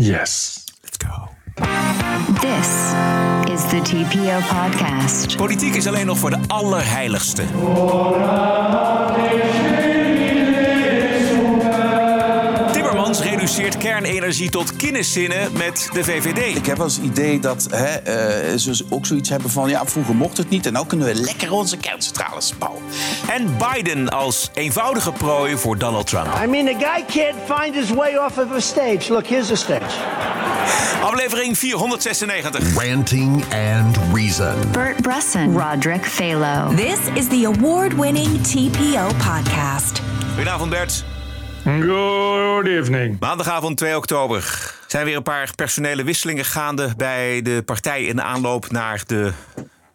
Yes. Let's go. This is the TPO podcast. Politiek is alleen nog voor de allerheiligste. Reduceert kernenergie tot kinderzinnen met de VVD. Ik heb wel eens het idee dat hè, eh, ze ook zoiets hebben van... ja, vroeger mocht het niet en nu kunnen we lekker onze kerncentrales bouwen. En Biden als eenvoudige prooi voor Donald Trump. I mean, the guy can't find his way off of a stage. Look, here's the stage. Aflevering 496. Ranting and Reason. Bert Bresson, Roderick Phalo. This is the award winning TPO podcast. Goedenavond Bert. Good evening. Maandagavond 2 oktober zijn weer een paar personele wisselingen gaande bij de partij in de aanloop naar de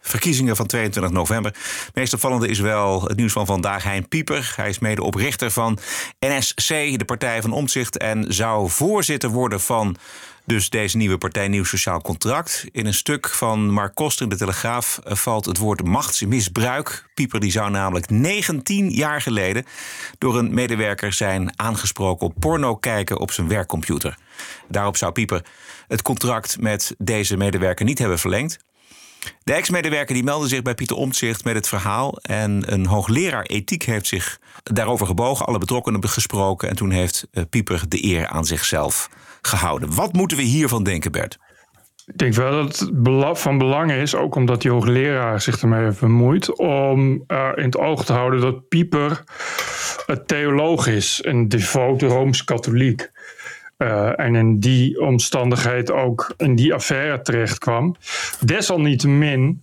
verkiezingen van 22 november. Meest opvallende is wel het nieuws van vandaag. Hein Pieper, hij is medeoprichter van NSC, de partij van Omtzigt... en zou voorzitter worden van dus deze nieuwe partij Nieuw Sociaal Contract. In een stuk van Mark Koster in de Telegraaf eh, valt het woord machtsmisbruik. Pieper die zou namelijk 19 jaar geleden door een medewerker zijn aangesproken op porno kijken op zijn werkcomputer. Daarop zou Pieper het contract met deze medewerker niet hebben verlengd. De ex-medewerker die meldde zich bij Pieter Omtzigt met het verhaal. En een hoogleraar ethiek heeft zich daarover gebogen, alle betrokkenen gesproken. En toen heeft eh, Pieper de eer aan zichzelf gehouden. Wat moeten we hiervan denken, Bert? Ik denk wel dat het van belang is, ook omdat die hoogleraar zich ermee heeft bemoeid, om eh, in het oog te houden dat Pieper een theoloog is, een devote rooms-katholiek. Eh, en in die omstandigheid ook in die affaire terecht kwam. Desalniettemin,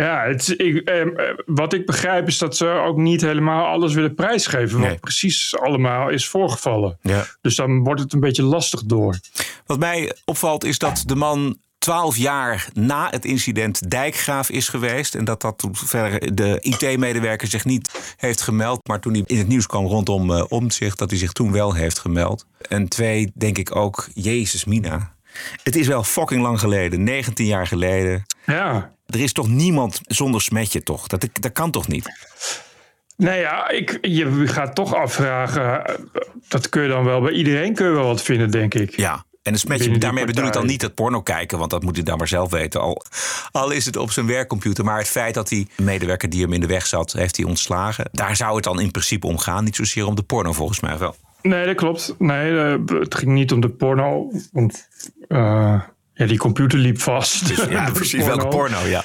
ja, het, ik, eh, wat ik begrijp is dat ze ook niet helemaal alles willen prijsgeven. Wat Nee. precies allemaal is voorgevallen. Ja. Dus dan wordt het een beetje lastig door. Wat mij opvalt is dat de man 12 jaar na het incident dijkgraaf is geweest. En dat dat verder de IT-medewerker zich niet heeft gemeld. Maar toen hij in het nieuws kwam rondom eh Omtzigt, dat hij zich toen wel heeft gemeld. En twee, denk ik ook, Jezus Mina. Het is wel fucking lang geleden, 19 jaar geleden. Ja, Er is toch niemand zonder smetje, toch? Dat, dat kan toch niet? Nou ja, ik, je gaat toch afvragen. Dat kun je dan wel bij iedereen kun je wel wat vinden, denk ik. Ja. En een smetje, daarmee bedoel ik dan niet het porno kijken, want dat moet hij dan maar zelf weten. Al, al is het op zijn werkcomputer. Maar het feit dat die medewerker die hem in de weg zat, heeft hij ontslagen. Daar zou het dan in principe om gaan. Niet zozeer om de porno, volgens mij wel. Nee, dat klopt. Nee, eh, het ging niet om de porno. Want eh, ja, die computer liep vast. Ja, precies. Welke porno, ja.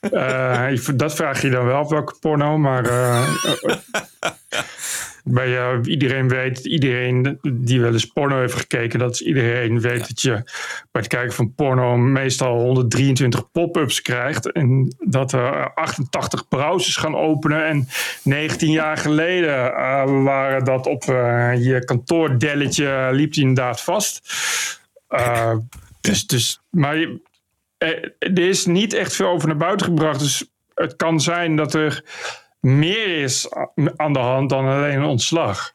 Eh, dat vraag je dan wel, welke porno. Maar bij, eh, iedereen weet, iedereen die wel eens porno heeft gekeken, dat is iedereen weet dat je bij het kijken van porno meestal 123 pop-ups krijgt. En dat er 88 browsers gaan openen. En 19 jaar geleden eh, waren dat op eh, je kantoordelletje liep die inderdaad vast. Dus, dus, maar je- er is niet echt veel over naar buiten gebracht. Dus het kan zijn dat er meer is aan de hand dan alleen een ontslag.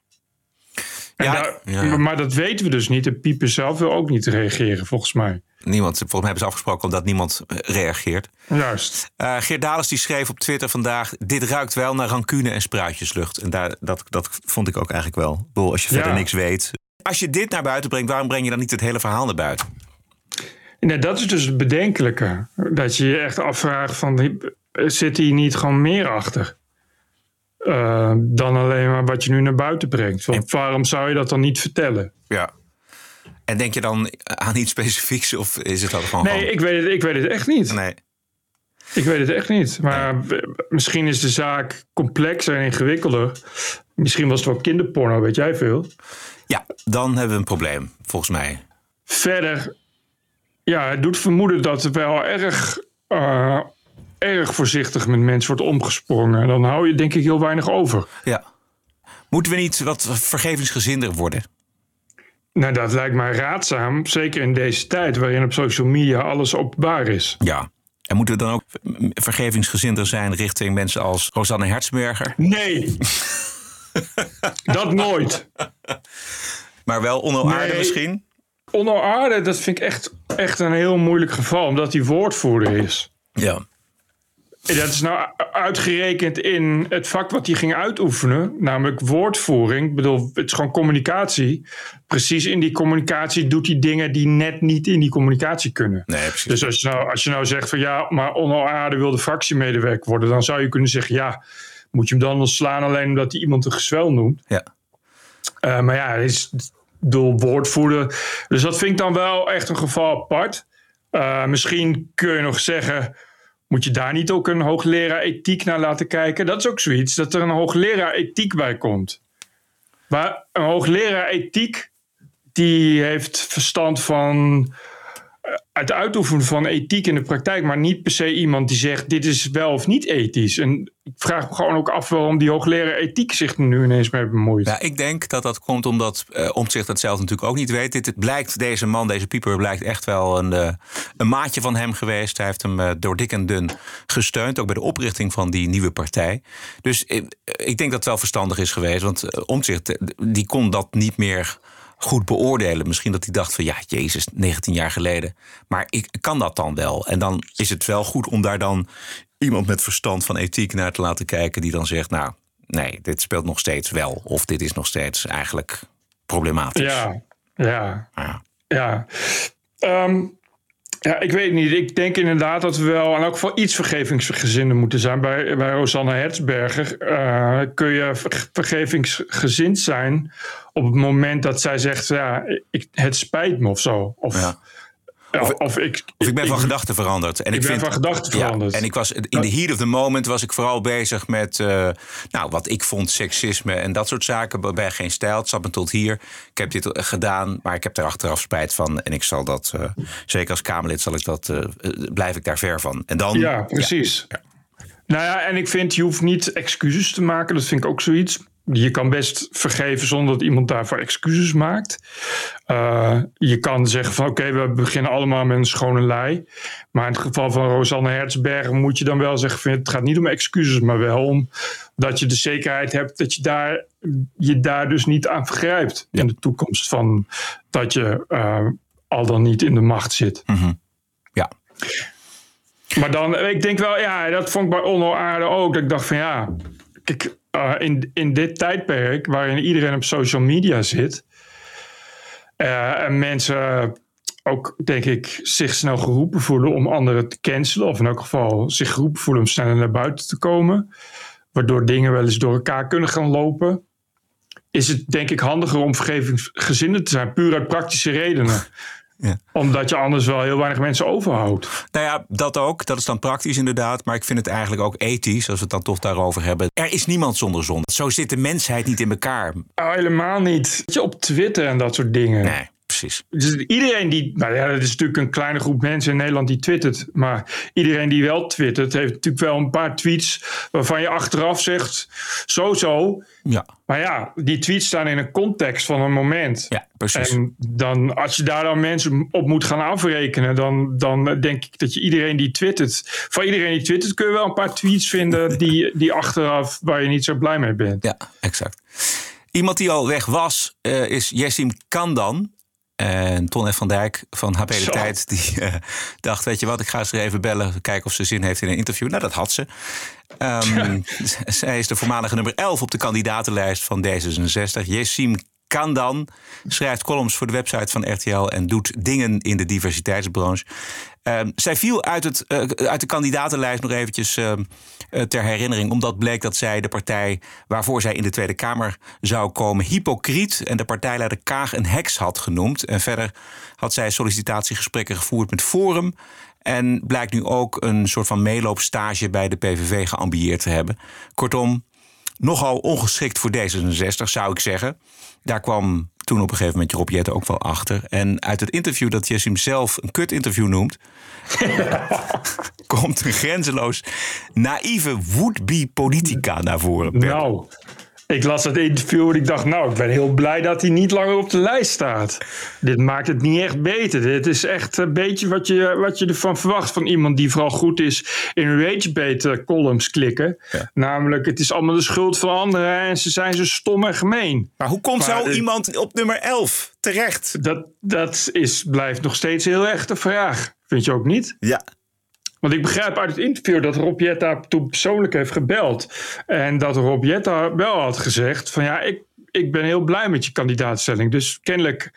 Ja, daar- ja. Maar dat weten we dus niet. En Pieper zelf wil ook niet reageren, volgens mij. Niemand, volgens mij hebben ze afgesproken omdat niemand eh, reageert. Juist. Eh Geert Dales die schreef op Twitter vandaag... dit ruikt wel naar rancune en spruitjeslucht. En daar, dat, dat vond ik ook eigenlijk wel. Ik bedoel, als je verder Ja. niks weet... Als je dit naar buiten brengt, waarom breng je dan niet het hele verhaal naar buiten? Nee, dat is dus het bedenkelijke. Dat je je echt afvraagt van... zit hier niet gewoon meer achter? Eh, dan alleen maar wat je nu naar buiten brengt. Want waarom zou je dat dan niet vertellen? Ja. En denk je dan aan iets specifieks of is het dan gewoon... Nee, gewoon- ik weet het, ik weet het echt niet. nee. Ik weet het echt niet. Maar misschien is de zaak complexer en ingewikkelder. Misschien was het wel kinderporno, weet jij veel. Ja, dan hebben we een probleem, volgens mij. Verder, ja, het doet vermoeden dat er wel erg, eh, erg voorzichtig met mensen wordt omgesprongen. En dan hou je denk ik heel weinig over. Ja. Moeten we niet wat vergevingsgezinder worden? Nou, dat lijkt mij raadzaam. Zeker in deze tijd waarin op social media alles openbaar is. Ja. En moeten we dan ook vergevingsgezinder zijn richting mensen als Rosanne Hertzberger? Nee! dat nooit. Maar wel Onno Aarde Nee. misschien? Onno Aarde, dat vind ik echt, echt een heel moeilijk geval. Omdat hij woordvoerder is. Ja. Dat is nou uitgerekend in het vak wat hij ging uitoefenen, namelijk woordvoering. Ik bedoel, het is gewoon communicatie. Precies in die communicatie doet hij dingen die net niet in die communicatie kunnen. Nee, precies. Dus als je, nou, als je nou zegt van ja, maar Onno Aarde wilde fractiemedewerker worden, dan zou je kunnen zeggen ja, moet je hem dan ontslaan alleen omdat hij iemand een gezwel noemt. Ja. Uh, maar ja, is door woordvoerder. Dus dat vind ik dan wel echt een geval apart. Uh, misschien kun je nog zeggen, moet je daar niet ook een hoogleraar ethiek naar laten kijken? Dat is ook zoiets, dat er een hoogleraar ethiek bij komt. Maar een hoogleraar ethiek, die heeft verstand van het uitoefenen van ethiek in de praktijk, maar niet per se iemand die zegt dit is wel of niet ethisch. En ik vraag me gewoon ook af waarom die hoogleraar ethiek zich nu ineens mee bemoeit. Ja, ik denk dat dat komt omdat uh, Omtzigt dat zelf natuurlijk ook niet weet. Dit het blijkt, deze man, deze pieper, blijkt echt wel een, uh, een maatje van hem geweest. Hij heeft hem uh, door dik en dun gesteund, ook bij de oprichting van die nieuwe partij. Dus ik, ik denk dat het wel verstandig is geweest, want Omtzigt die kon dat niet meer goed beoordelen. Misschien dat hij dacht van ja, Jezus, 19 jaar geleden. Maar ik kan dat dan wel. En dan is het wel goed om daar dan iemand met verstand van ethiek naar te laten kijken. Die dan zegt, nou, nee, dit speelt nog steeds wel. Of dit is nog steeds eigenlijk problematisch. Ja, ja, ja. ja. Um, ja, ik weet niet. Ik denk inderdaad dat we wel in elk geval iets vergevingsgezinder moeten zijn. Bij, bij Rosanne Hertzberger uh, kun je vergevingsgezind zijn op het moment dat zij zegt, ja, ik, het spijt me of zo. Of, ja. Of, of, ik, of ik ben van gedachten veranderd. En ik, ik ben van gedachten veranderd. Ja, en ik was in de heat of the moment was ik vooral bezig met uh, nou, wat ik vond seksisme en dat soort zaken. Bij geen stijl. Het zat me tot hier. Ik heb dit gedaan, maar ik heb er achteraf spijt van. En ik zal dat, uh, zeker als Kamerlid, zal ik dat, uh, blijf ik daar ver van. En dan, ja, precies. Ja. Nou ja, en ik vind, je hoeft niet excuses te maken. Dat vind ik ook zoiets je kan best vergeven zonder dat iemand daarvoor excuses maakt. Uh, je kan zeggen van oké, okay, we beginnen allemaal met een schone lei. Maar in het geval van Rosanne Hertzberger moet je dan wel zeggen van het gaat niet om excuses, maar wel om dat je de zekerheid hebt dat je daar, je daar dus niet aan vergrijpt ja. in de toekomst van dat je uh, al dan niet in de macht zit. Mm -hmm. Ja. Maar dan, ik denk wel, ja, dat vond ik bij Onno Aarde ook. Dat ik dacht van ja, kijk, uh, in, in dit tijdperk waarin iedereen op social media zit. Uh, en mensen ook, denk ik, zich snel geroepen voelen om anderen te cancelen. Of in elk geval zich geroepen voelen om sneller naar buiten te komen. Waardoor dingen wel eens door elkaar kunnen gaan lopen. Is het denk ik handiger om vergevingsgezinnen te zijn, puur uit praktische redenen. Ja. Omdat je anders wel heel weinig mensen overhoudt. Nou ja, dat ook. Dat is dan praktisch inderdaad. Maar ik vind het eigenlijk ook ethisch, als we het dan toch daarover hebben. Er is niemand zonder zonde. Zo zit de mensheid niet in elkaar. Oh, helemaal niet. Je op Twitter en dat soort dingen. Nee. Precies. Dus iedereen die, nou ja, het is natuurlijk een kleine groep mensen in Nederland die twittert. Maar iedereen die wel twittert, heeft natuurlijk wel een paar tweets waarvan je achteraf zegt, zo zo. Ja. Maar ja, die tweets staan in een context van een moment. Ja, precies. En dan, als je daar dan mensen op moet gaan afrekenen, dan, dan denk ik dat je iedereen die twittert, van iedereen die twittert, kun je wel een paar tweets vinden die, die achteraf waar je niet zo blij mee bent. Ja, exact. Iemand die al weg was, uh, is Jessim Kandan. En Ton F. van Dijk van HP De Tijd, die uh, dacht, weet je wat, ik ga ze even bellen, kijken of ze zin heeft in een interview. Nou, dat had ze. Um, zij is de voormalige nummer 11 op de kandidatenlijst van D66. Jessim Kandan schrijft columns voor de website van RTL en doet dingen in de diversiteitsbranche. Uh, zij viel uit, het, uh, uit de kandidatenlijst nog eventjes uh, ter herinnering, omdat bleek dat zij de partij waarvoor zij in de Tweede Kamer zou komen hypocriet en de partijleider Kaag een heks had genoemd. En verder had zij sollicitatiegesprekken gevoerd met Forum. En blijkt nu ook een soort van meeloopstage bij de PVV geambieerd te hebben. Kortom, nogal ongeschikt voor D66, zou ik zeggen. Daar kwam toen op een gegeven moment Rob Jette ook wel achter. En uit het interview dat Jessim zelf een kut-interview noemt... komt een grenzeloos naïeve would-be politica naar voren. Nou, ik las het interview en ik dacht, nou, ik ben heel blij dat hij niet langer op de lijst staat. Dit maakt het niet echt beter. Dit is echt een beetje wat je, wat je ervan verwacht van iemand die vooral goed is in ragebait columns klikken. Ja. Namelijk, het is allemaal de schuld van anderen en ze zijn zo stom en gemeen. Maar hoe komt maar, zo uh, iemand op nummer 11 terecht? Dat, dat is, blijft nog steeds heel erg de vraag. Vind je ook niet? Ja. Want ik begrijp uit het interview dat Rob Jetta toen persoonlijk heeft gebeld. En dat Rob Jetta wel had gezegd van ja, ik, ik ben heel blij met je kandidaatstelling. Dus kennelijk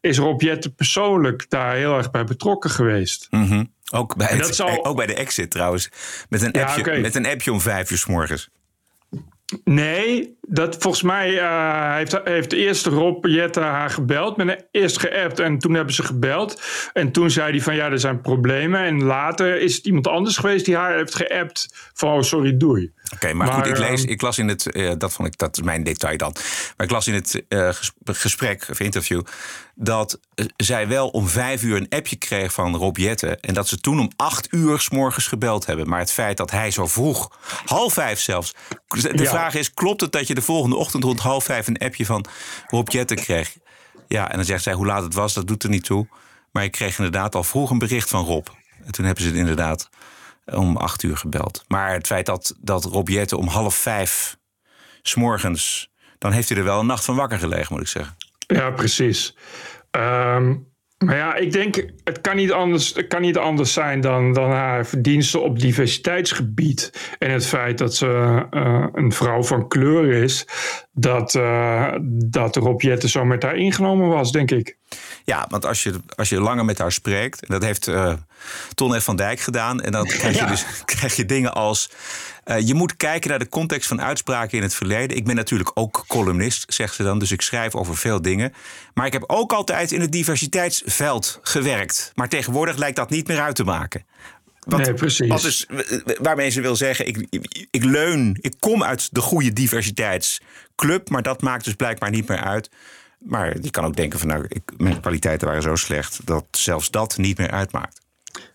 is Rob Jetta persoonlijk daar heel erg bij betrokken geweest. Mhm. Ook, bij het- zal- ook bij de exit trouwens. Met een, Ja, appje, met een appje om vijf uur s morgens. Nee, dat volgens mij eh, heeft, heeft eerst Rob Jetta haar gebeld. Men eerst geappt en toen hebben ze gebeld. En toen zei hij van ja, er zijn problemen. En later is het iemand anders geweest die haar heeft geappt van oh, sorry, doei. Oké, maar, Maar, goed, ik, lees, ehm, ik las in het, eh, dat vond ik, dat is mijn detail dan. Maar ik las in het eh, ges- gesprek of interview dat zij wel om vijf uur een appje kreeg van Rob Jetten. En dat ze toen om acht uur s morgens gebeld hebben. Maar het feit dat hij zo vroeg, half vijf zelfs. De Ja. vraag is, klopt het dat je de volgende ochtend rond half vijf een appje van Rob Jetten kreeg? Ja, en dan zegt zij hoe laat het was, dat doet er niet toe. Maar ik kreeg inderdaad al vroeg een bericht van Rob. En toen hebben ze het inderdaad om acht uur gebeld. Maar het feit dat, dat Rob Jetten om half vijf s'morgens... dan heeft hij er wel een nacht van wakker gelegen, moet ik zeggen. Ja, precies. Ehm, maar ja, ik denk, het kan niet anders, het kan niet anders zijn dan, dan haar verdiensten op diversiteitsgebied. En het feit dat ze eh, een vrouw van kleur is, dat, eh dat Rob zo met haar ingenomen was, denk ik. Ja, want als je, als je langer met haar spreekt... en dat heeft eh Ton F. van Dijk gedaan... en dan krijg je, Ja. dus, krijg je dingen als... eh, je moet kijken naar de context van uitspraken in het verleden. Ik ben natuurlijk ook columnist, zegt ze dan. Dus ik schrijf over veel dingen. Maar ik heb ook altijd in het diversiteitsveld gewerkt. Maar tegenwoordig lijkt dat niet meer uit te maken. Wat, Nee, precies. Wat is, waarmee ze wil zeggen, ik, ik, ik leun, ik kom uit de goede diversiteitsclub, maar dat maakt dus blijkbaar niet meer uit. Maar je kan ook denken van, nou, ik, mijn kwaliteiten waren zo slecht dat zelfs dat niet meer uitmaakt.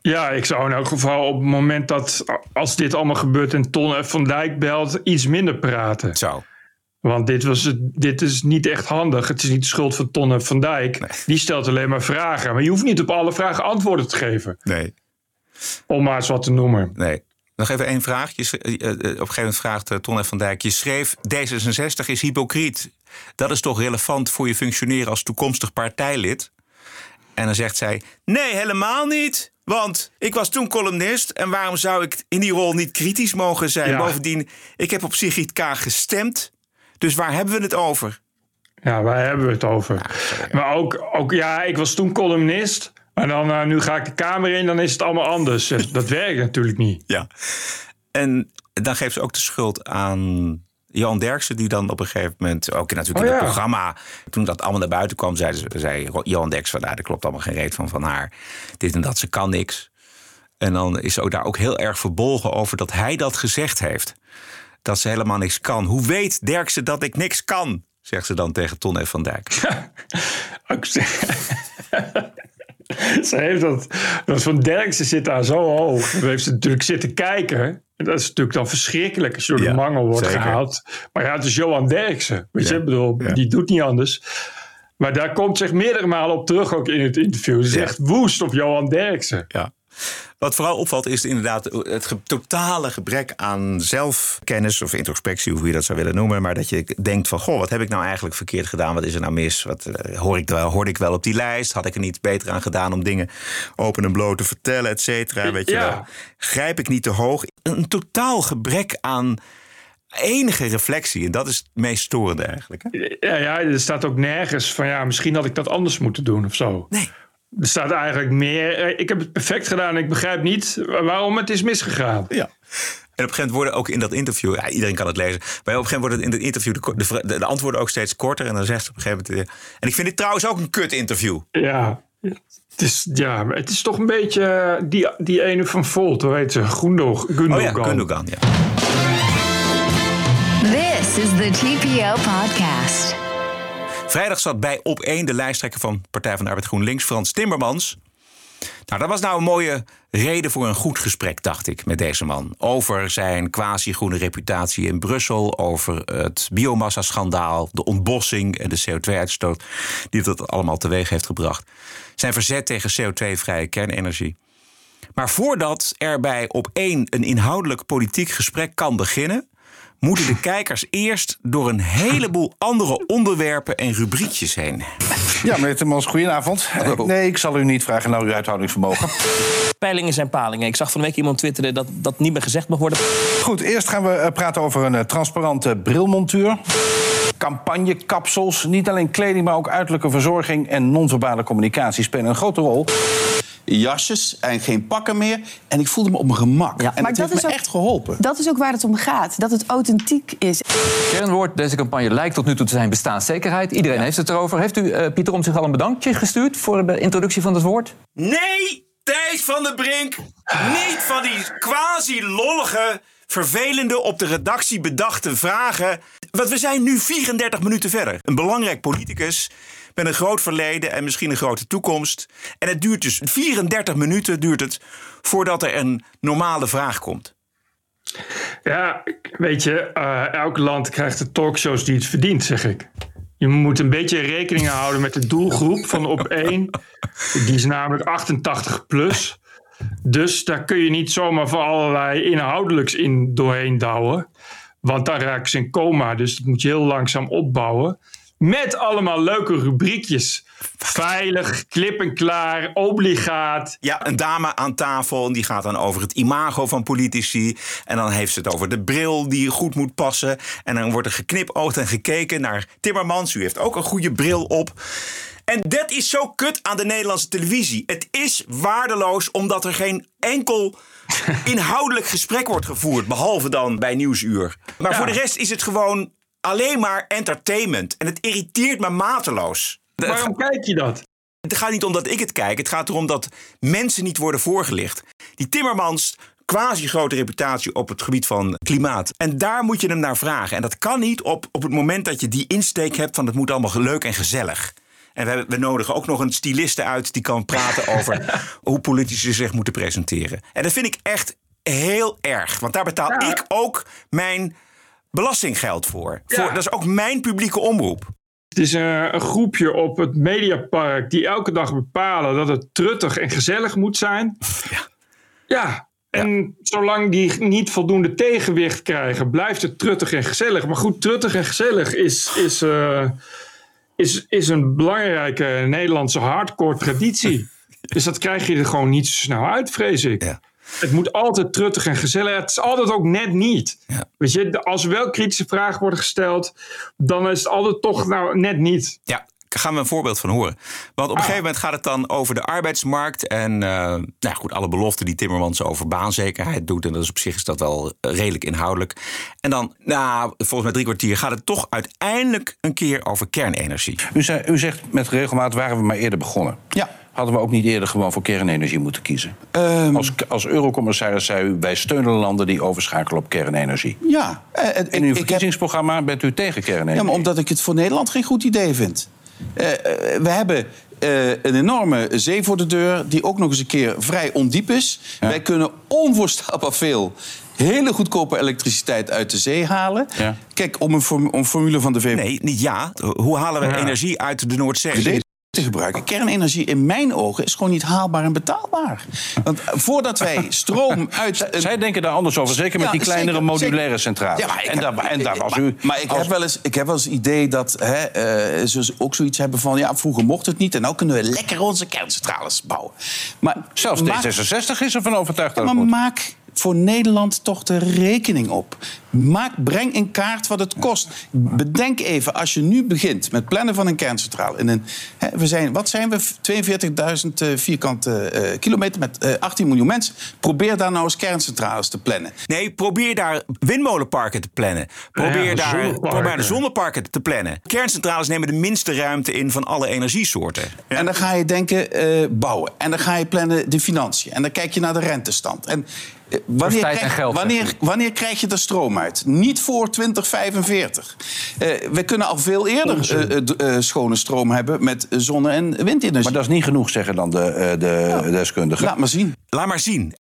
Ja, ik zou in elk geval op het moment dat, als dit allemaal gebeurt en Ton van Dijk belt, iets minder praten. Zo. Want dit, was, het- dit is niet echt handig. Het is niet de schuld van Ton F. van Dijk. Die stelt alleen maar vragen. Maar je hoeft niet op alle vragen antwoorden te geven. Nee, Om maar eens wat te noemen. nee. Nog even één vraag. Je, schre- eh, eh, op een gegeven moment vraagt eh, Ton F. van Dijk... je schreef D66 is hypocriet. Dat is toch relevant voor je functioneren als toekomstig partijlid? En dan zegt zij: Nee, helemaal niet. Want ik was toen columnist. En waarom zou ik in die rol niet kritisch mogen zijn? Ja. Bovendien, ik heb op Sigrid Kaag gestemd. Dus waar hebben we het over? Ja, waar hebben we het over? maar ook, ook, ja, ik was toen columnist. Maar dan, eh, nu ga ik de Kamer in, dan is het allemaal anders. Dus dat werkt natuurlijk niet. Ja. En dan geeft ze ook de schuld aan Johan Derksen, die dan op een gegeven moment ook natuurlijk Oh in het ja. programma, toen dat allemaal naar buiten kwam, zei, ze- zei Johan Derksen van, nou, er klopt allemaal geen reet van van haar. Dit en dat, ze kan niks. En dan is ze ook daar ook heel erg verbolgen over dat hij dat gezegd heeft. Dat ze helemaal niks kan. Hoe weet Derksen dat ik niks kan? Zegt ze dan tegen Ton F. van Dijk. ze- heeft dat, dat van Derksen zit daar zo hoog. Dan heeft ze natuurlijk zitten kijken. En dat is natuurlijk dan verschrikkelijk als je door Ja, de mangel wordt zeker. gehaald. Maar ja, het is Johan Derksen. Weet je, Ja, bedoel, ja. die doet niet anders. Maar daar komt zich meerdere malen op terug ook in het interview. Ze Ja. zegt woest op Johan Derksen. Ja. Wat vooral opvalt is inderdaad het ge- totale gebrek aan zelfkennis of introspectie, hoe je dat zou willen noemen. Maar dat je denkt van, goh, wat heb ik nou eigenlijk verkeerd gedaan? Wat is er nou mis? Wat eh, hoor ik wel, hoorde ik wel op die lijst? Had ik er niet beter aan gedaan om dingen open en bloot te vertellen, et cetera? Weet je Ja. wel? Grijp ik niet te hoog? Een totaal gebrek aan enige reflectie. En dat is het meest storende eigenlijk. Hè? Ja, ja, er staat ook nergens van ja, misschien had ik dat anders moeten doen of zo. Nee. Er staat eigenlijk meer, eh, ik heb het perfect gedaan. Ik begrijp niet waarom het is misgegaan. Ja. En op een gegeven moment worden ook in dat interview, ja, iedereen kan het lezen, maar op een gegeven moment worden in het interview de, de, antwoorden ook steeds korter. En dan zegt ze op een gegeven moment. eh, En ik vind dit trouwens ook een kut interview. Ja, het is, ja, het is toch een beetje eh, die, die ene van Volt, hoe heet ze? Gundo, Gundogan. Oh ja, Gundogan, ja. This is the TPO podcast. Vrijdag zat bij op 1 de lijsttrekker van Partij van de Arbeid GroenLinks, Frans Timmermans. Nou, dat was nou een mooie reden voor een goed gesprek, dacht ik, met deze man. Over zijn quasi-groene reputatie in Brussel, over het biomassa-schandaal, de ontbossing en de CO2-uitstoot die dat allemaal teweeg heeft gebracht. Zijn verzet tegen CO2-vrije kernenergie. Maar voordat er bij op 1 een inhoudelijk politiek gesprek kan beginnen, moeten de kijkers eerst door een heleboel andere onderwerpen en rubriekjes heen. Ja, meneer Timmans, goedenavond. Nee, ik zal u niet vragen naar uw uithoudingsvermogen. Peilingen zijn palingen. Ik zag van de week iemand twitteren dat dat niet meer gezegd mag worden. Goed, eerst gaan we eh, praten over een eh, transparante brilmontuur. Campagnekapsels, niet alleen kleding, maar ook uiterlijke verzorging en non-verbale communicatie spelen een grote rol. Jasjes en geen pakken meer. En ik voelde me op mijn gemak. Ja. En Maar het dat heeft is me ook- echt geholpen. Dat is ook waar het om gaat. Dat het authentiek is. Kernwoord deze campagne lijkt tot nu toe te zijn bestaanszekerheid. Iedereen heeft het erover. Heeft u eh, Pieter om zich al een bedankje gestuurd voor de introductie van het woord? Nee, Thijs van der Brink. Niet van die quasi-lollige, vervelende, op de redactie bedachte vragen. Want we zijn nu 34 minuten verder. Een belangrijk politicus met een groot verleden en misschien een grote toekomst. En het duurt dus 34 minuten duurt het voordat er een normale vraag komt. Ja, weet je, eh, elk land krijgt de talkshows die het verdient, zeg ik. Je moet een beetje rekening houden met de doelgroep van op één. Die is namelijk 88 plus. Dus daar kun je niet zomaar voor allerlei inhoudelijks in doorheen douwen. Want dan raken ze in coma. Dus dat moet je heel langzaam opbouwen. Met allemaal leuke rubriekjes. Veilig, klip en klaar, obligaat. Ja, een dame aan tafel en die gaat dan over het imago van politici. En dan heeft ze het over de bril die goed moet passen. En dan wordt er geknipoogd en gekeken naar Timmermans. U heeft ook een goede bril op. En dat is zo kut aan de Nederlandse televisie. Het is waardeloos omdat er geen enkel inhoudelijk gesprek wordt gevoerd. Behalve dan bij Nieuwsuur. Maar voor de rest is het gewoon alleen maar entertainment. En het irriteert me mateloos. Waarom kijk je dat? Het gaat niet om dat ik het kijk. Het gaat erom dat mensen niet worden voorgelicht. Die Timmermans, quasi grote reputatie op het gebied van klimaat. En daar moet je hem naar vragen. En dat kan niet op, op het moment dat je die insteek hebt van het moet allemaal leuk en gezellig. En we, we nodigen ook nog een styliste uit die kan praten over hoe politici zich moeten presenteren. En dat vind ik echt heel erg. Want daar betaal ik ook mijn belastinggeld voor. voor. Dat is ook mijn publieke omroep. Het is een, een groepje op het Mediapark die elke dag bepalen dat het truttig en gezellig moet zijn. Ja. Ja, en zolang die niet voldoende tegenwicht krijgen, blijft het truttig en gezellig. Maar goed, truttig en gezellig is, is, eh, is, is een belangrijke Nederlandse hardcore traditie. Dus dat krijg je er gewoon niet zo snel uit, vrees ik. Ja. Het moet altijd truttig en gezellig. Het is altijd ook net niet. Ja. Weet je, als er wel kritische vragen worden gesteld, dan is het altijd toch nou net niet. Ja, gaan we een voorbeeld van horen. Want op een gegeven moment gaat het dan over de arbeidsmarkt. En eh, nou goed, alle beloften die Timmermans over baanzekerheid doet. En dat is op zich is dat wel eh, redelijk inhoudelijk. En dan, nou, volgens mij drie kwartier gaat het toch uiteindelijk een keer over kernenergie. U, zei, u zegt met regelmaat waren we maar eerder begonnen. Ja. Hadden we ook niet eerder gewoon voor kernenergie moeten kiezen? Ehm, Als, als eurocommissaris zei u, wij steunen landen die overschakelen op kernenergie. ja, eh, In ik- uw ik heb- verkiezingsprogramma bent u tegen kernenergie. Ja, maar omdat ik het voor Nederland geen goed idee vind. Eh, eh, we hebben eh, een enorme zee voor de deur, die ook nog eens een keer vrij ondiep is. Wij kunnen onvoorstelbaar veel hele goedkope elektriciteit uit de zee halen. Ja. Kijk, om een, form- om een formule van de VVD Nee, niet ja. Hoe halen we energie uit de Noordzee? Te gebruiken. Kernenergie in mijn ogen is gewoon niet haalbaar en betaalbaar. Want eh, voordat wij stroom uit... een- Zij denken daar anders over, zeker met Ja, die kleinere zeker, modulaire zeker. centrales. Ja, maar ik en, heb- daar, en daar was maar, u... Maar ik als- heb wel eens, ik heb wel eens het idee dat hè, eh, ze ook zoiets hebben van... ja, vroeger mocht het niet en nu kunnen we lekker onze kerncentrales bouwen. Maar Zelfs maak- D66 is ervan overtuigd Ja, dat maar het moet. maak voor Nederland toch de rekening op. Maak, breng in kaart wat het kost. Bedenk even, als je nu begint met plannen van een kerncentrale. In een, hè, we zijn, wat zijn we? 42.000 eh, vierkante eh, kilometer met eh, 18 miljoen mensen. Probeer daar nou eens kerncentrales te plannen. Nee, probeer daar windmolenparken te plannen. Probeer Ja, daar zonneparken. probeer de zonneparken te plannen. Kerncentrales nemen de minste ruimte in van alle energiesoorten. Ja. En dan ga je denken eh, bouwen. En dan ga je plannen de financiën. En dan kijk je naar de rentestand. En eh, wanneer, tijd en krijg, geld, wanneer, wanneer krijg je de stroom Niet voor 2045. Eh, we kunnen al veel eerder eh, eh, schone stroom hebben met zonne- en windenergie. Maar dat is niet genoeg, zeggen dan de, eh, de deskundigen. Laat maar zien. Laat maar zien.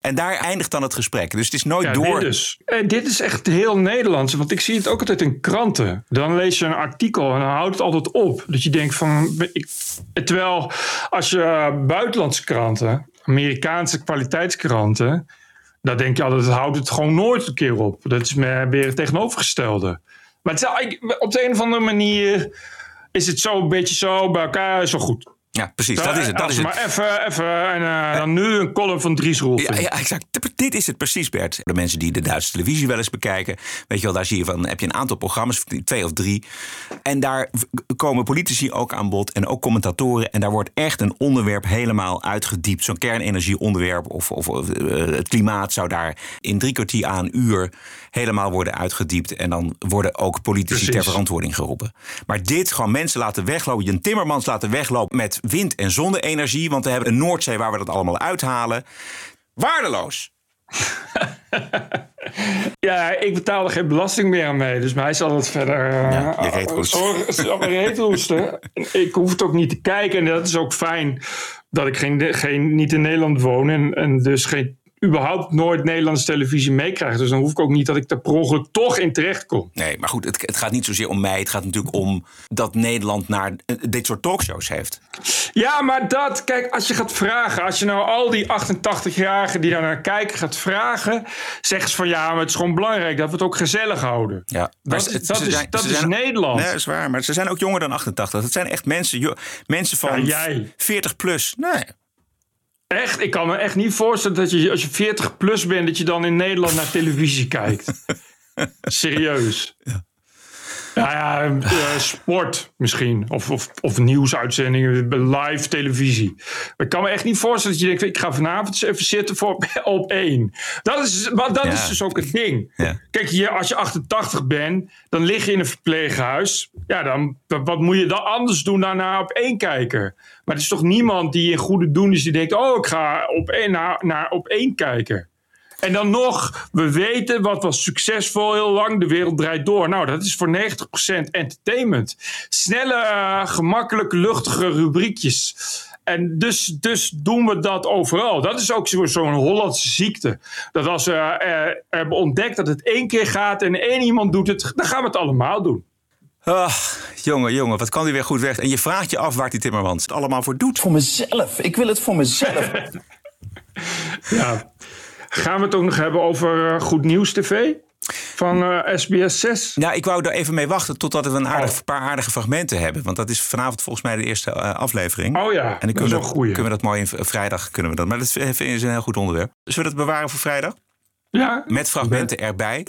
En daar eindigt dan het gesprek. Dus het is nooit Ja, door. Dit, is, eh, dit is echt heel Nederlands. Want ik zie het ook altijd in kranten. Dan lees je een artikel en dan houdt het altijd op. Dat je denkt van... Ik, terwijl als je buitenlandse kranten... Amerikaanse kwaliteitskranten... Dan denk je altijd, het houdt het gewoon nooit een keer op. Dat is me weer het tegenovergestelde. Maar het is, op de een of andere manier is het zo een beetje zo bij elkaar zo goed. Ja, precies. Dat is het. Dat is het. Maar even, even en eh, dan nu een column van Dries Roelvink. Ja, ja, exact. Dit is het precies, Bert. De mensen die de Duitse televisie wel eens bekijken. Weet je wel, daar zie je van, heb je een aantal programma's, twee of drie. En daar komen politici ook aan bod en ook commentatoren. En daar wordt echt een onderwerp helemaal uitgediept. Zo'n kernenergieonderwerp of, of eh, het klimaat zou daar in drie kwartier aan een uur helemaal worden uitgediept. En dan worden ook politici Precies. ter verantwoording geroepen. Maar dit, gewoon mensen laten weglopen. Jan Timmermans laten weglopen met wind- en zonne-energie. Want we hebben een Noordzee waar we dat allemaal uithalen. Waardeloos. Ja, ik betaal er geen belasting meer aan mee. Dus mij zal het verder... eh, Ja, je reet mijn reet roesten. Ik hoef het ook niet te kijken. En dat is ook fijn dat ik geen, geen, niet in Nederland woon. En, en dus geen, überhaupt nooit Nederlandse televisie meekrijg. Dus dan hoef ik ook niet dat ik er per ongeluk toch in terecht kom. Nee, maar goed, het, het gaat niet zozeer om mij. Het gaat natuurlijk om dat Nederland naar eh, dit soort talkshows heeft. Ja, maar dat, kijk, als je gaat vragen, als je nou al die 88-jarigen die daar naar kijken gaat vragen, zeggen ze van ja, maar het is gewoon belangrijk dat we het ook gezellig houden. Ja, Dat ze- is- dat ze is- zijn- dat is zijn- Nederland. Nee, dat is waar. Maar ze zijn ook jonger dan 88. Dat zijn echt mensen, mensen van Ja, jij. 40 plus. Nee. Echt, ik kan me echt niet voorstellen dat je als je 40 plus bent, dat je dan in Nederland naar televisie kijkt. Serieus. Ja, ja, eh, sport misschien. Of, of, of nieuwsuitzendingen, live televisie. Ik kan me echt niet voorstellen dat je denkt... ik ga vanavond even zitten voor op één. Dat is, maar dat Ja. is dus ook het ding. Ja. Kijk, je, als je 88 bent, dan lig je in een verpleeghuis. Ja, dan, wat moet je dan anders doen dan naar op één kijken? Maar er is toch niemand die in goede doen is die denkt... oh, ik ga op één, naar, naar op één kijken. En dan nog, we weten wat was succesvol heel lang. De wereld draait door. Nou, dat is voor 90% entertainment. Snelle, eh, gemakkelijke, luchtige rubriekjes. En dus, dus doen we dat overal. Dat is ook zo- zo'n Hollandse ziekte. Dat als we eh, hebben ontdekt dat het één keer gaat en één iemand doet het, dan gaan we het allemaal doen. Ach, jongen, jongen, wat kan die weer goed weg? En je vraagt je af waar die Timmermans het allemaal voor doet. Voor mezelf. Ik wil het voor mezelf. Ja. Gaan we het ook nog hebben over eh, Goed Nieuws TV van eh, SBS 6? Nou, ik wou daar even mee wachten totdat we een aardig, Oh. paar aardige fragmenten hebben. Want dat is vanavond volgens mij de eerste eh, aflevering. Oh ja, en dan dat is kunnen, we kunnen we dat mooi in v- vrijdag kunnen we dat. Maar dat ik een heel goed onderwerp. Zullen we dat bewaren voor vrijdag? Ja. Met fragmenten erbij.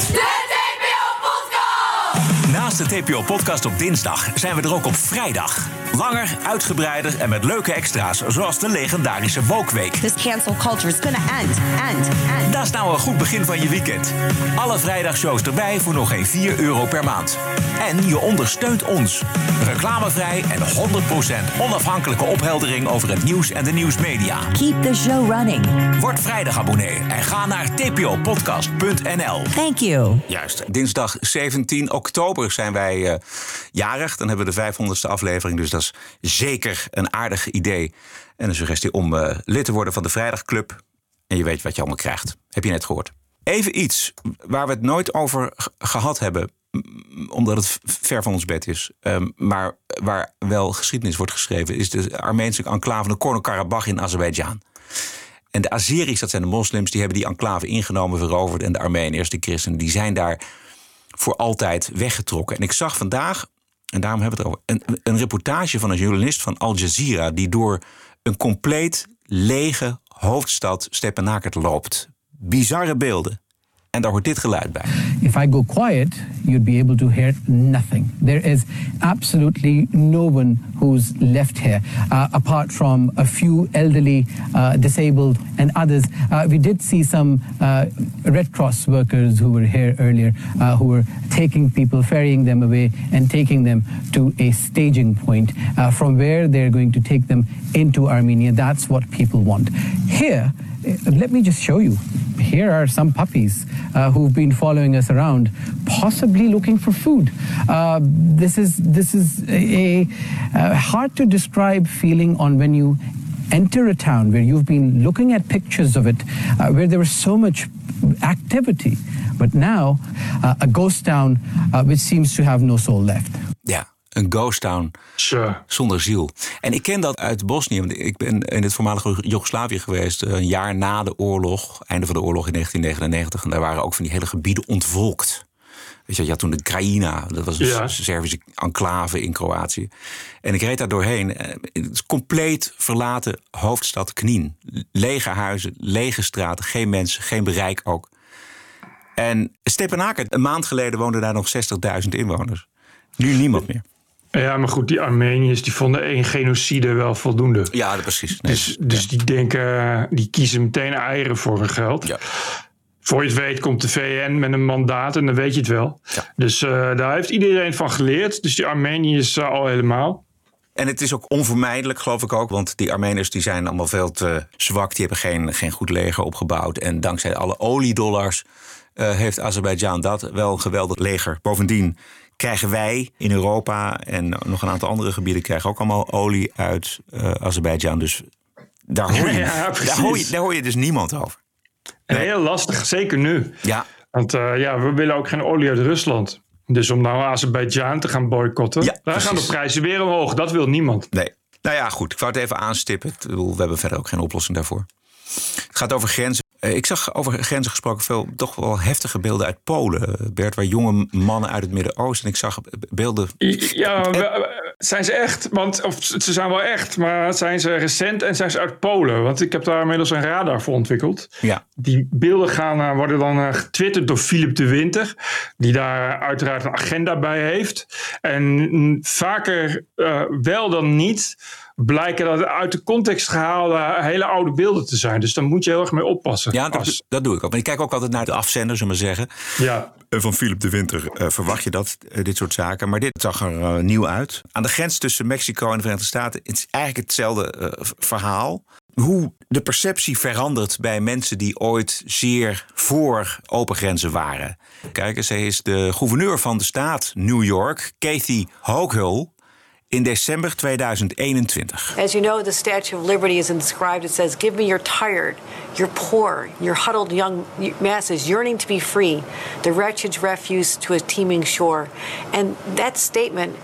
Naast de TPO-podcast op dinsdag zijn we er ook op vrijdag. Langer, uitgebreider en met leuke extra's, zoals de legendarische Wokweek. This cancel culture is gonna end, end, end. Dat is nou een goed begin van je weekend. Alle vrijdagshows erbij voor nog geen 4 euro per maand. En je ondersteunt ons. Reclamevrij en 100% onafhankelijke opheldering over het nieuws en de nieuwsmedia. Keep the show running. Word vrijdag abonnee en ga naar tpopodcast.nl. Thank you. Juist, dinsdag 17 oktober zijn wij eh, jarig. Dan hebben we de 500ste aflevering, dus dat is zeker een aardig idee. En een suggestie om eh, lid te worden van de Vrijdagclub. En je weet wat je allemaal krijgt. Heb je net gehoord. Even iets waar we het nooit over gehad hebben, omdat het ver van ons bed is. ehm, maar waar wel geschiedenis wordt geschreven, is de Armeense enclave Nagorno-Karabakh in Azerbeidzjan. En de Azeris, dat zijn de moslims, die hebben die enclave ingenomen, veroverd. En de Armenen, eerst de christenen, die zijn daar voor altijd weggetrokken. En ik zag vandaag, en daarom hebben we het over, een, een reportage van een journalist van Al Jazeera. die door een compleet lege hoofdstad Stepanakert loopt. Bizarre beelden. En daar hoort dit geluid bij. If I go quiet, you'd be able to hear nothing. There is absolutely no one who's left here, uh, apart from a few elderly, uh, disabled, and others. Uh, we did see some uh, Red Cross workers who were here earlier, uh, who were taking people, ferrying them away, and taking them to a staging point uh, from where they're going to take them into Armenia. That's what people want. Here, let me just show you. Here are some puppies uh, who've been following us around, possibly looking for food. Uh, this is this is a, a hard to describe feeling on when you enter a town where you've been looking at pictures of it, uh, where there was so much activity, but now uh, a ghost town uh, which seems to have no soul left. Ja, Een ghost town zonder ziel. En ik ken dat uit Bosnië. want Ik ben in het voormalige Joegoslavië geweest. eh, Een jaar na de oorlog. Einde van de oorlog in 1999. En daar waren ook van die hele gebieden ontvolkt. Weet je, je had toen de Krajina. Dat was een Ja. Servische enclave in Kroatië. En ik reed daar doorheen. eh, Het is compleet verlaten hoofdstad Knien. Lege huizen, lege straten. Geen mensen, geen bereik ook. En Stepanakert, een maand geleden woonden daar nog 60.000 inwoners. Nu niemand meer. Ja, maar goed, die Armeniërs die vonden één genocide wel voldoende. Ja, precies. Nee, Dus, dus die denken, die kiezen meteen eieren voor hun geld. Ja. Voor je het weet komt de VN met een mandaat en dan weet je het wel. Dus eh, daar heeft iedereen van geleerd. Dus die Armeniërs eh, al helemaal. En het is ook onvermijdelijk, geloof ik ook. Want die Armeners die zijn allemaal veel te zwak. Die hebben geen, geen goed leger opgebouwd. En dankzij alle oliedollars eh, heeft Azerbeidzjan dat wel een geweldig leger. Bovendien krijgen wij in Europa en nog een aantal andere gebieden... krijgen ook allemaal olie uit eh Azerbeidzjan. Dus daar hoor, je, Ja, daar, hoor je, daar hoor je dus niemand over. En heel lastig, zeker nu. Ja, Want eh, ja, we willen ook geen olie uit Rusland. Dus om nou Azerbeidzjan te gaan boycotten, Ja, daar gaan de prijzen weer omhoog. Dat wil niemand. Nee. Nou ja, goed. Ik wou het even aanstippen. We hebben verder ook geen oplossing daarvoor. Het gaat over grenzen. Eh, Ik zag over grenzen gesproken veel toch wel heftige beelden uit Polen. Bert, waar jonge mannen uit het Midden-Oosten. En ik zag beelden. Ja, we- zijn ze echt? Want of, ze zijn wel echt, maar zijn ze recent en zijn ze uit Polen? Want ik heb daar inmiddels een radar voor ontwikkeld. Ja. Die beelden gaan, eh, worden dan eh, getwitterd door Philip de Winter, die daar uiteraard een agenda bij heeft. En mm, vaker eh, wel dan niet blijken dat uit de context gehaalde hele oude beelden te zijn. Dus daar moet je heel erg mee oppassen. Ja, dat, Als- dat doe ik ook. Maar ik kijk ook altijd naar de afzender, zullen we zeggen. ja. Eh, Van Philip de Winter eh, verwacht je dat, eh, dit soort zaken. Maar dit zag er eh, nieuw uit. Aan de grens tussen Mexico en de Verenigde Staten... het is eigenlijk hetzelfde verhaal. Hoe de perceptie verandert bij mensen die ooit zeer voor open grenzen waren. Kijk eens, hij is de gouverneur van de staat New York, Kathy Hochul... in december 2021. As you know, the Statue of Liberty is inscribed. It says, Give me your tired, your poor, your huddled young masses yearning to be free, the wretched refuse to a teeming shore. And that statement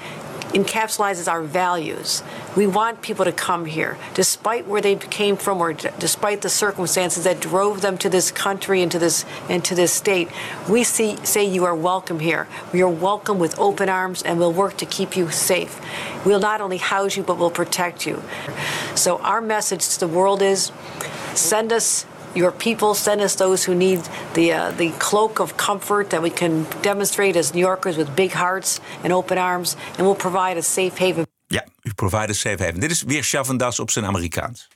encapsulates our values. We want people to come here, despite where they came from or d- despite the circumstances that drove them to this country and to this and to this state. We see, say you are welcome here. We are welcome with open arms and we'll work to keep you safe. We'll not only house you, but we'll protect you. So our message to the world is send us your people, send us those who need the, uh, the cloak of comfort that we can demonstrate as New Yorkers with big hearts and open arms, and we'll provide a safe haven. Ja, u provide a safe haven. Dit is weer Chavandas op zijn Amerikaans.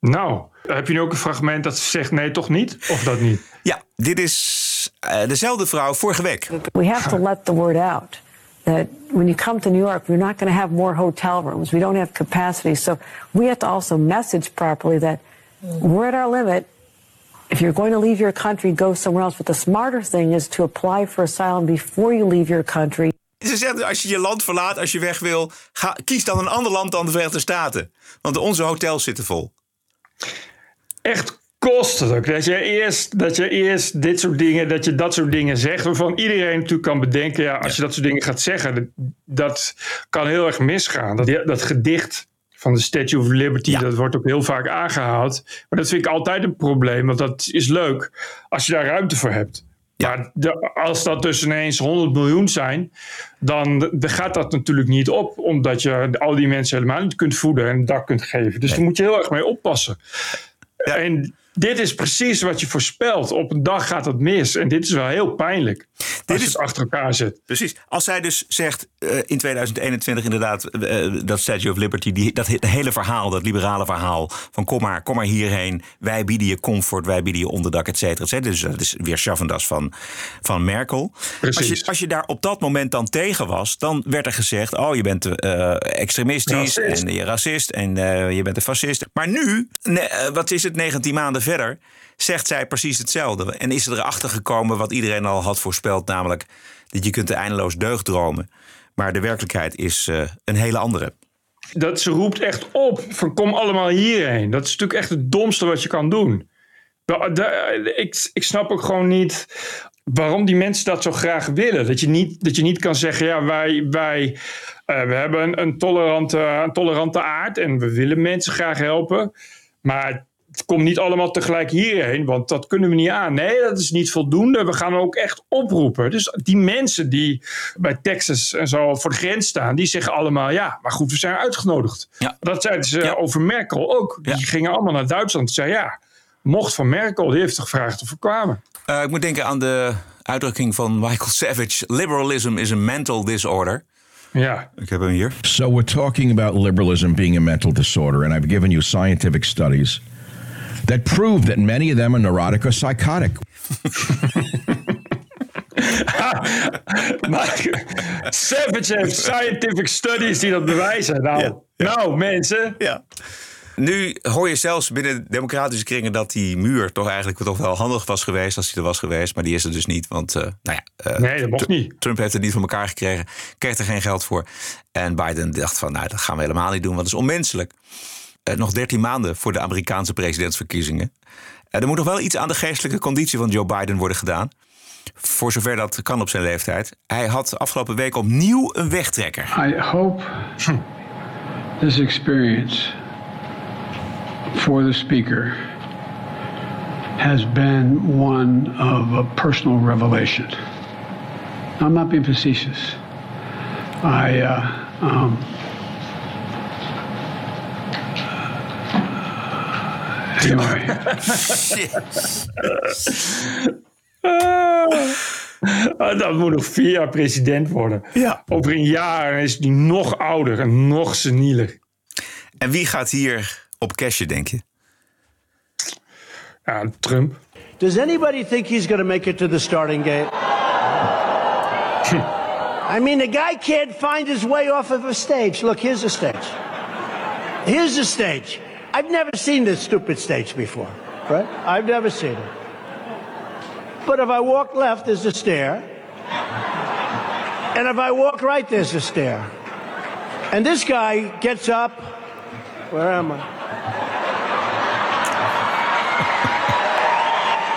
Nou, heb je nu ook een fragment dat ze zegt nee, toch niet? Of dat niet? Ja, dit is eh, dezelfde vrouw vorige week. We have to let the word out that when you come to New York, we're not going to have more hotel rooms. We don't have capacity. So we have to also message properly that we're at our limit. If you're going to leave your country, go somewhere else. But the smarter thing is to apply for asylum before you leave your country. Ze zegt, als je je land verlaat, als je weg wil, ga, kies dan een ander land dan de Verenigde Staten. Want onze hotels zitten vol. echt kostelijk. Dat je, eerst, dat je eerst dit soort dingen, dat je dat soort dingen zegt. Waarvan iedereen natuurlijk kan bedenken. Ja, als je dat soort dingen gaat zeggen, dat, dat kan heel erg misgaan. Dat, dat gedicht van de Statue of Liberty, dat wordt ook heel vaak aangehaald. Maar dat vind ik altijd een probleem. Want dat is leuk als je daar ruimte voor hebt. Maar de- als dat dus ineens 100 miljoen zijn, dan, gaat dat natuurlijk niet op. Omdat je al die mensen helemaal niet kunt voeden en een dak kunt geven. Dus daar moet je heel erg mee oppassen. En dit is precies wat je voorspelt. Op een dag gaat het mis. En dit is wel heel pijnlijk. Als je het achter elkaar zet. Precies. Als zij dus zegt eh, in 2021 inderdaad eh, dat Statue of Liberty, die, dat he- hele verhaal, dat liberale verhaal van kom maar, kom maar hierheen, wij bieden je comfort, wij bieden je onderdak, et cetera, et cetera. Dus dat is weer Chavandas van, van Merkel. Als je, als je daar op dat moment dan tegen was, dan werd er gezegd, oh je bent eh, extremistisch Racist. en je racist en je bent een fascist. Maar nu, ne- wat is het, 19 maanden verder, zegt zij precies hetzelfde. En is er erachter gekomen wat iedereen al had voorspeld, namelijk dat je kunt de eindeloos deugd dromen. Maar de werkelijkheid is eh, een hele andere. Dat ze roept echt op van kom allemaal hierheen. Dat is natuurlijk echt het domste wat je kan doen. Da- da- Ik, ik snap ook gewoon niet waarom die mensen dat zo graag willen. Dat je niet, dat je niet kan zeggen, ja, wij, wij we hebben een, tolerante, een tolerante aard en we willen mensen graag helpen. Maar het komt niet allemaal tegelijk hierheen, want dat kunnen we niet aan. Nee, dat is niet voldoende. We gaan ook echt oproepen. Dus die mensen die bij Texas en zo voor de grens staan, die zeggen allemaal ja, maar goed, we zijn uitgenodigd. Ja. Dat zeiden ze ja. over Merkel ook. Die ja. gingen allemaal naar Duitsland en zeiden ja, mocht van Merkel, die heeft gevraagd of we kwamen. Uh, ik moet denken aan de uitdrukking van Michael Savage: liberalism is a mental disorder. Ja. Ik heb hem hier. So we're talking about liberalism being a mental disorder, and I've given you scientific studies that prove that many of them are neurotic or psychotic. maar Savage heeft scientific studies die dat bewijzen. Nou, ja, ja. nou mensen. Ja. Nu hoor je zelfs binnen democratische kringen dat die muur toch eigenlijk toch wel handig was geweest als hij er was geweest. Maar die is er dus niet. Want uh, nou ja, uh, nee, dat mocht niet. Trump heeft het niet van elkaar gekregen. Kreeg er geen geld voor. En Biden dacht van nou, dat gaan we helemaal niet doen. Want dat is onmenselijk. Uh, nog 13 maanden voor de Amerikaanse presidentsverkiezingen. er moet nog wel iets aan de geestelijke conditie van Joe Biden worden gedaan. Voor zover dat kan op zijn leeftijd. Hij had afgelopen week opnieuw een wegtrekker. I hope this experience for the speaker has been one of a personal revelation. I'm not being facetious. I, uh, um, Ah, dat moet nog vier jaar president worden. Ja. Over een jaar is hij nog ouder en nog senieler. En wie gaat hier op cashen, denk je? Ja, Trump. Does anybody think he's going to make it to the starting gate? I mean, the guy can't find his way off of a stage. Look, here's the stage. Here's the stage. I've never seen this stupid stage before, right? I've never seen it. But if I walk left, there's a stair. And if I walk right, there's a stair. And this guy gets up. Where am I?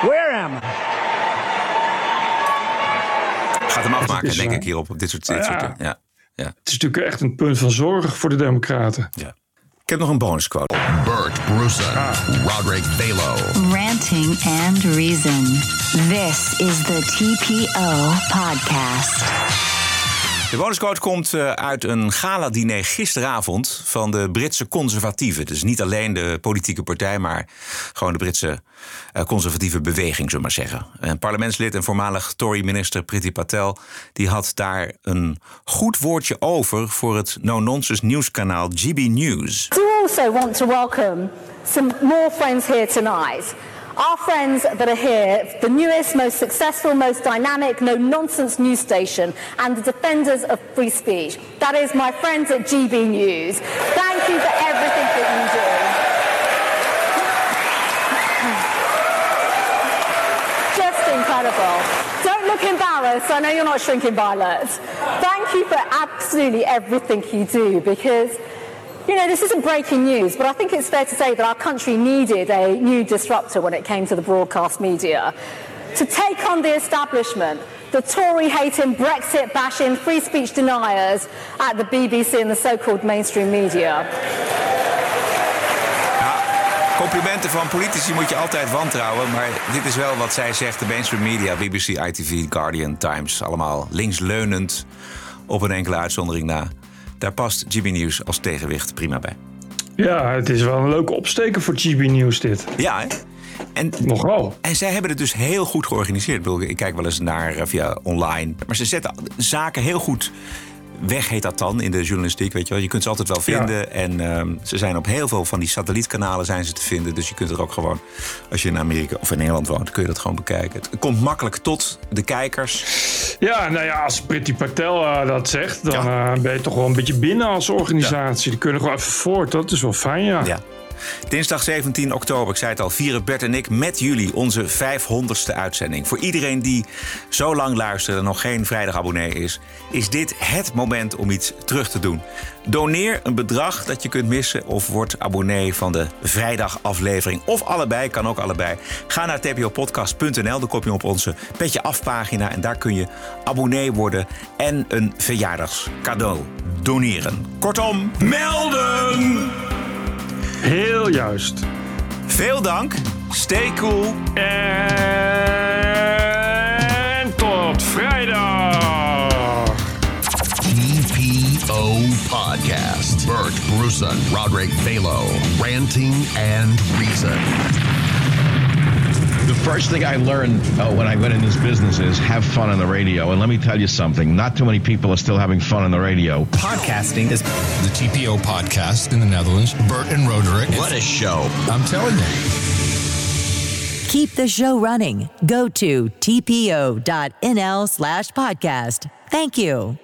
Where am I? Gaat hem afmaken, denk ik, hierop. Op dit soort, dit soort ja. Ja. ja. Het is natuurlijk echt een punt van zorg voor de Democraten. Ja. Ik heb nog een bonusquote. Bert Brussen, Roderick Balo. Ranting and Reason. This is the TPO podcast. De bonusquote komt uh, uit een gala-diner gisteravond van de Britse conservatieven. Dus niet alleen de politieke partij, maar gewoon de Britse uh, conservatieve beweging, zullen we maar zeggen. Een parlementslid en voormalig Tory-minister Priti Patel... die had daar een goed woordje over voor het no-nonsense nieuwskanaal GB News. Do also want to welcome some more friends. Our friends that are here, the newest, most successful, most dynamic, no nonsense news station, and the defenders of free speech. That is my friends at GB News. Thank you for everything that you do. Just incredible. Don't look embarrassed. I know you're not shrinking violet. Thank you for absolutely everything you do because you know, this isn't breaking news, but I think it's fair to say that our country needed a new disruptor when it came to the broadcast media to take on the establishment, the Tory hating, Brexit bashing, free speech deniers at the BBC and the so called mainstream media. Complimenten van politici moet je altijd wantrouwen. Maar dit is wel wat zij zegt. De mainstream media, BBC, ITV, Guardian, Times. Allemaal linksleunend op een enkele uitzondering na. Daar past GB News als tegenwicht prima bij. Ja, het is wel een leuke opsteken voor GB News dit. Ja, hè? En, Nogal. En zij hebben het dus heel goed georganiseerd. Ik kijk wel eens naar eh, via online. Maar ze zetten zaken heel goed weg, heet dat dan, in de journalistiek. Weet je, wel. je kunt ze altijd wel vinden. Ja. En um, ze zijn op heel veel van die satellietkanalen zijn ze te vinden. Dus je kunt er ook gewoon, als je in Amerika of in Nederland woont, kun je dat gewoon bekijken. Het komt makkelijk tot de kijkers. Ja, nou ja, als Pretty Patel uh, dat zegt, dan ja. uh, ben je toch wel een beetje binnen als organisatie. Ja. Die kunnen gewoon even voort. Dat is wel fijn, ja. Dinsdag 17 oktober, ik zei het al, vieren Bert en ik met jullie onze 500ste uitzending. Voor iedereen die zo lang luistert en nog geen vrijdagabonnee is, is dit het moment om iets terug te doen. Doneer een bedrag dat je kunt missen of word abonnee van de vrijdagaflevering. Of allebei, kan ook allebei. Ga naar tpopodcast.nl, dan kom je op onze Petje Afpagina en daar kun je abonnee worden en een verjaardagscadeau doneren. Kortom, melden! Heel juist. Veel dank, stay cool en tot vrijdag. TPO Podcast. Bert Bruson, Roderick Balo, Ranting and Reason. The first thing I learned uh, when I went in this business is have fun on the radio. And let me tell you something, not too many people are still having fun on the radio. Podcasting is the TPO podcast in the Netherlands. Bert and Roderick. What a show. I'm telling you. Keep the show running. Go to tpo.nl slash podcast. Thank you.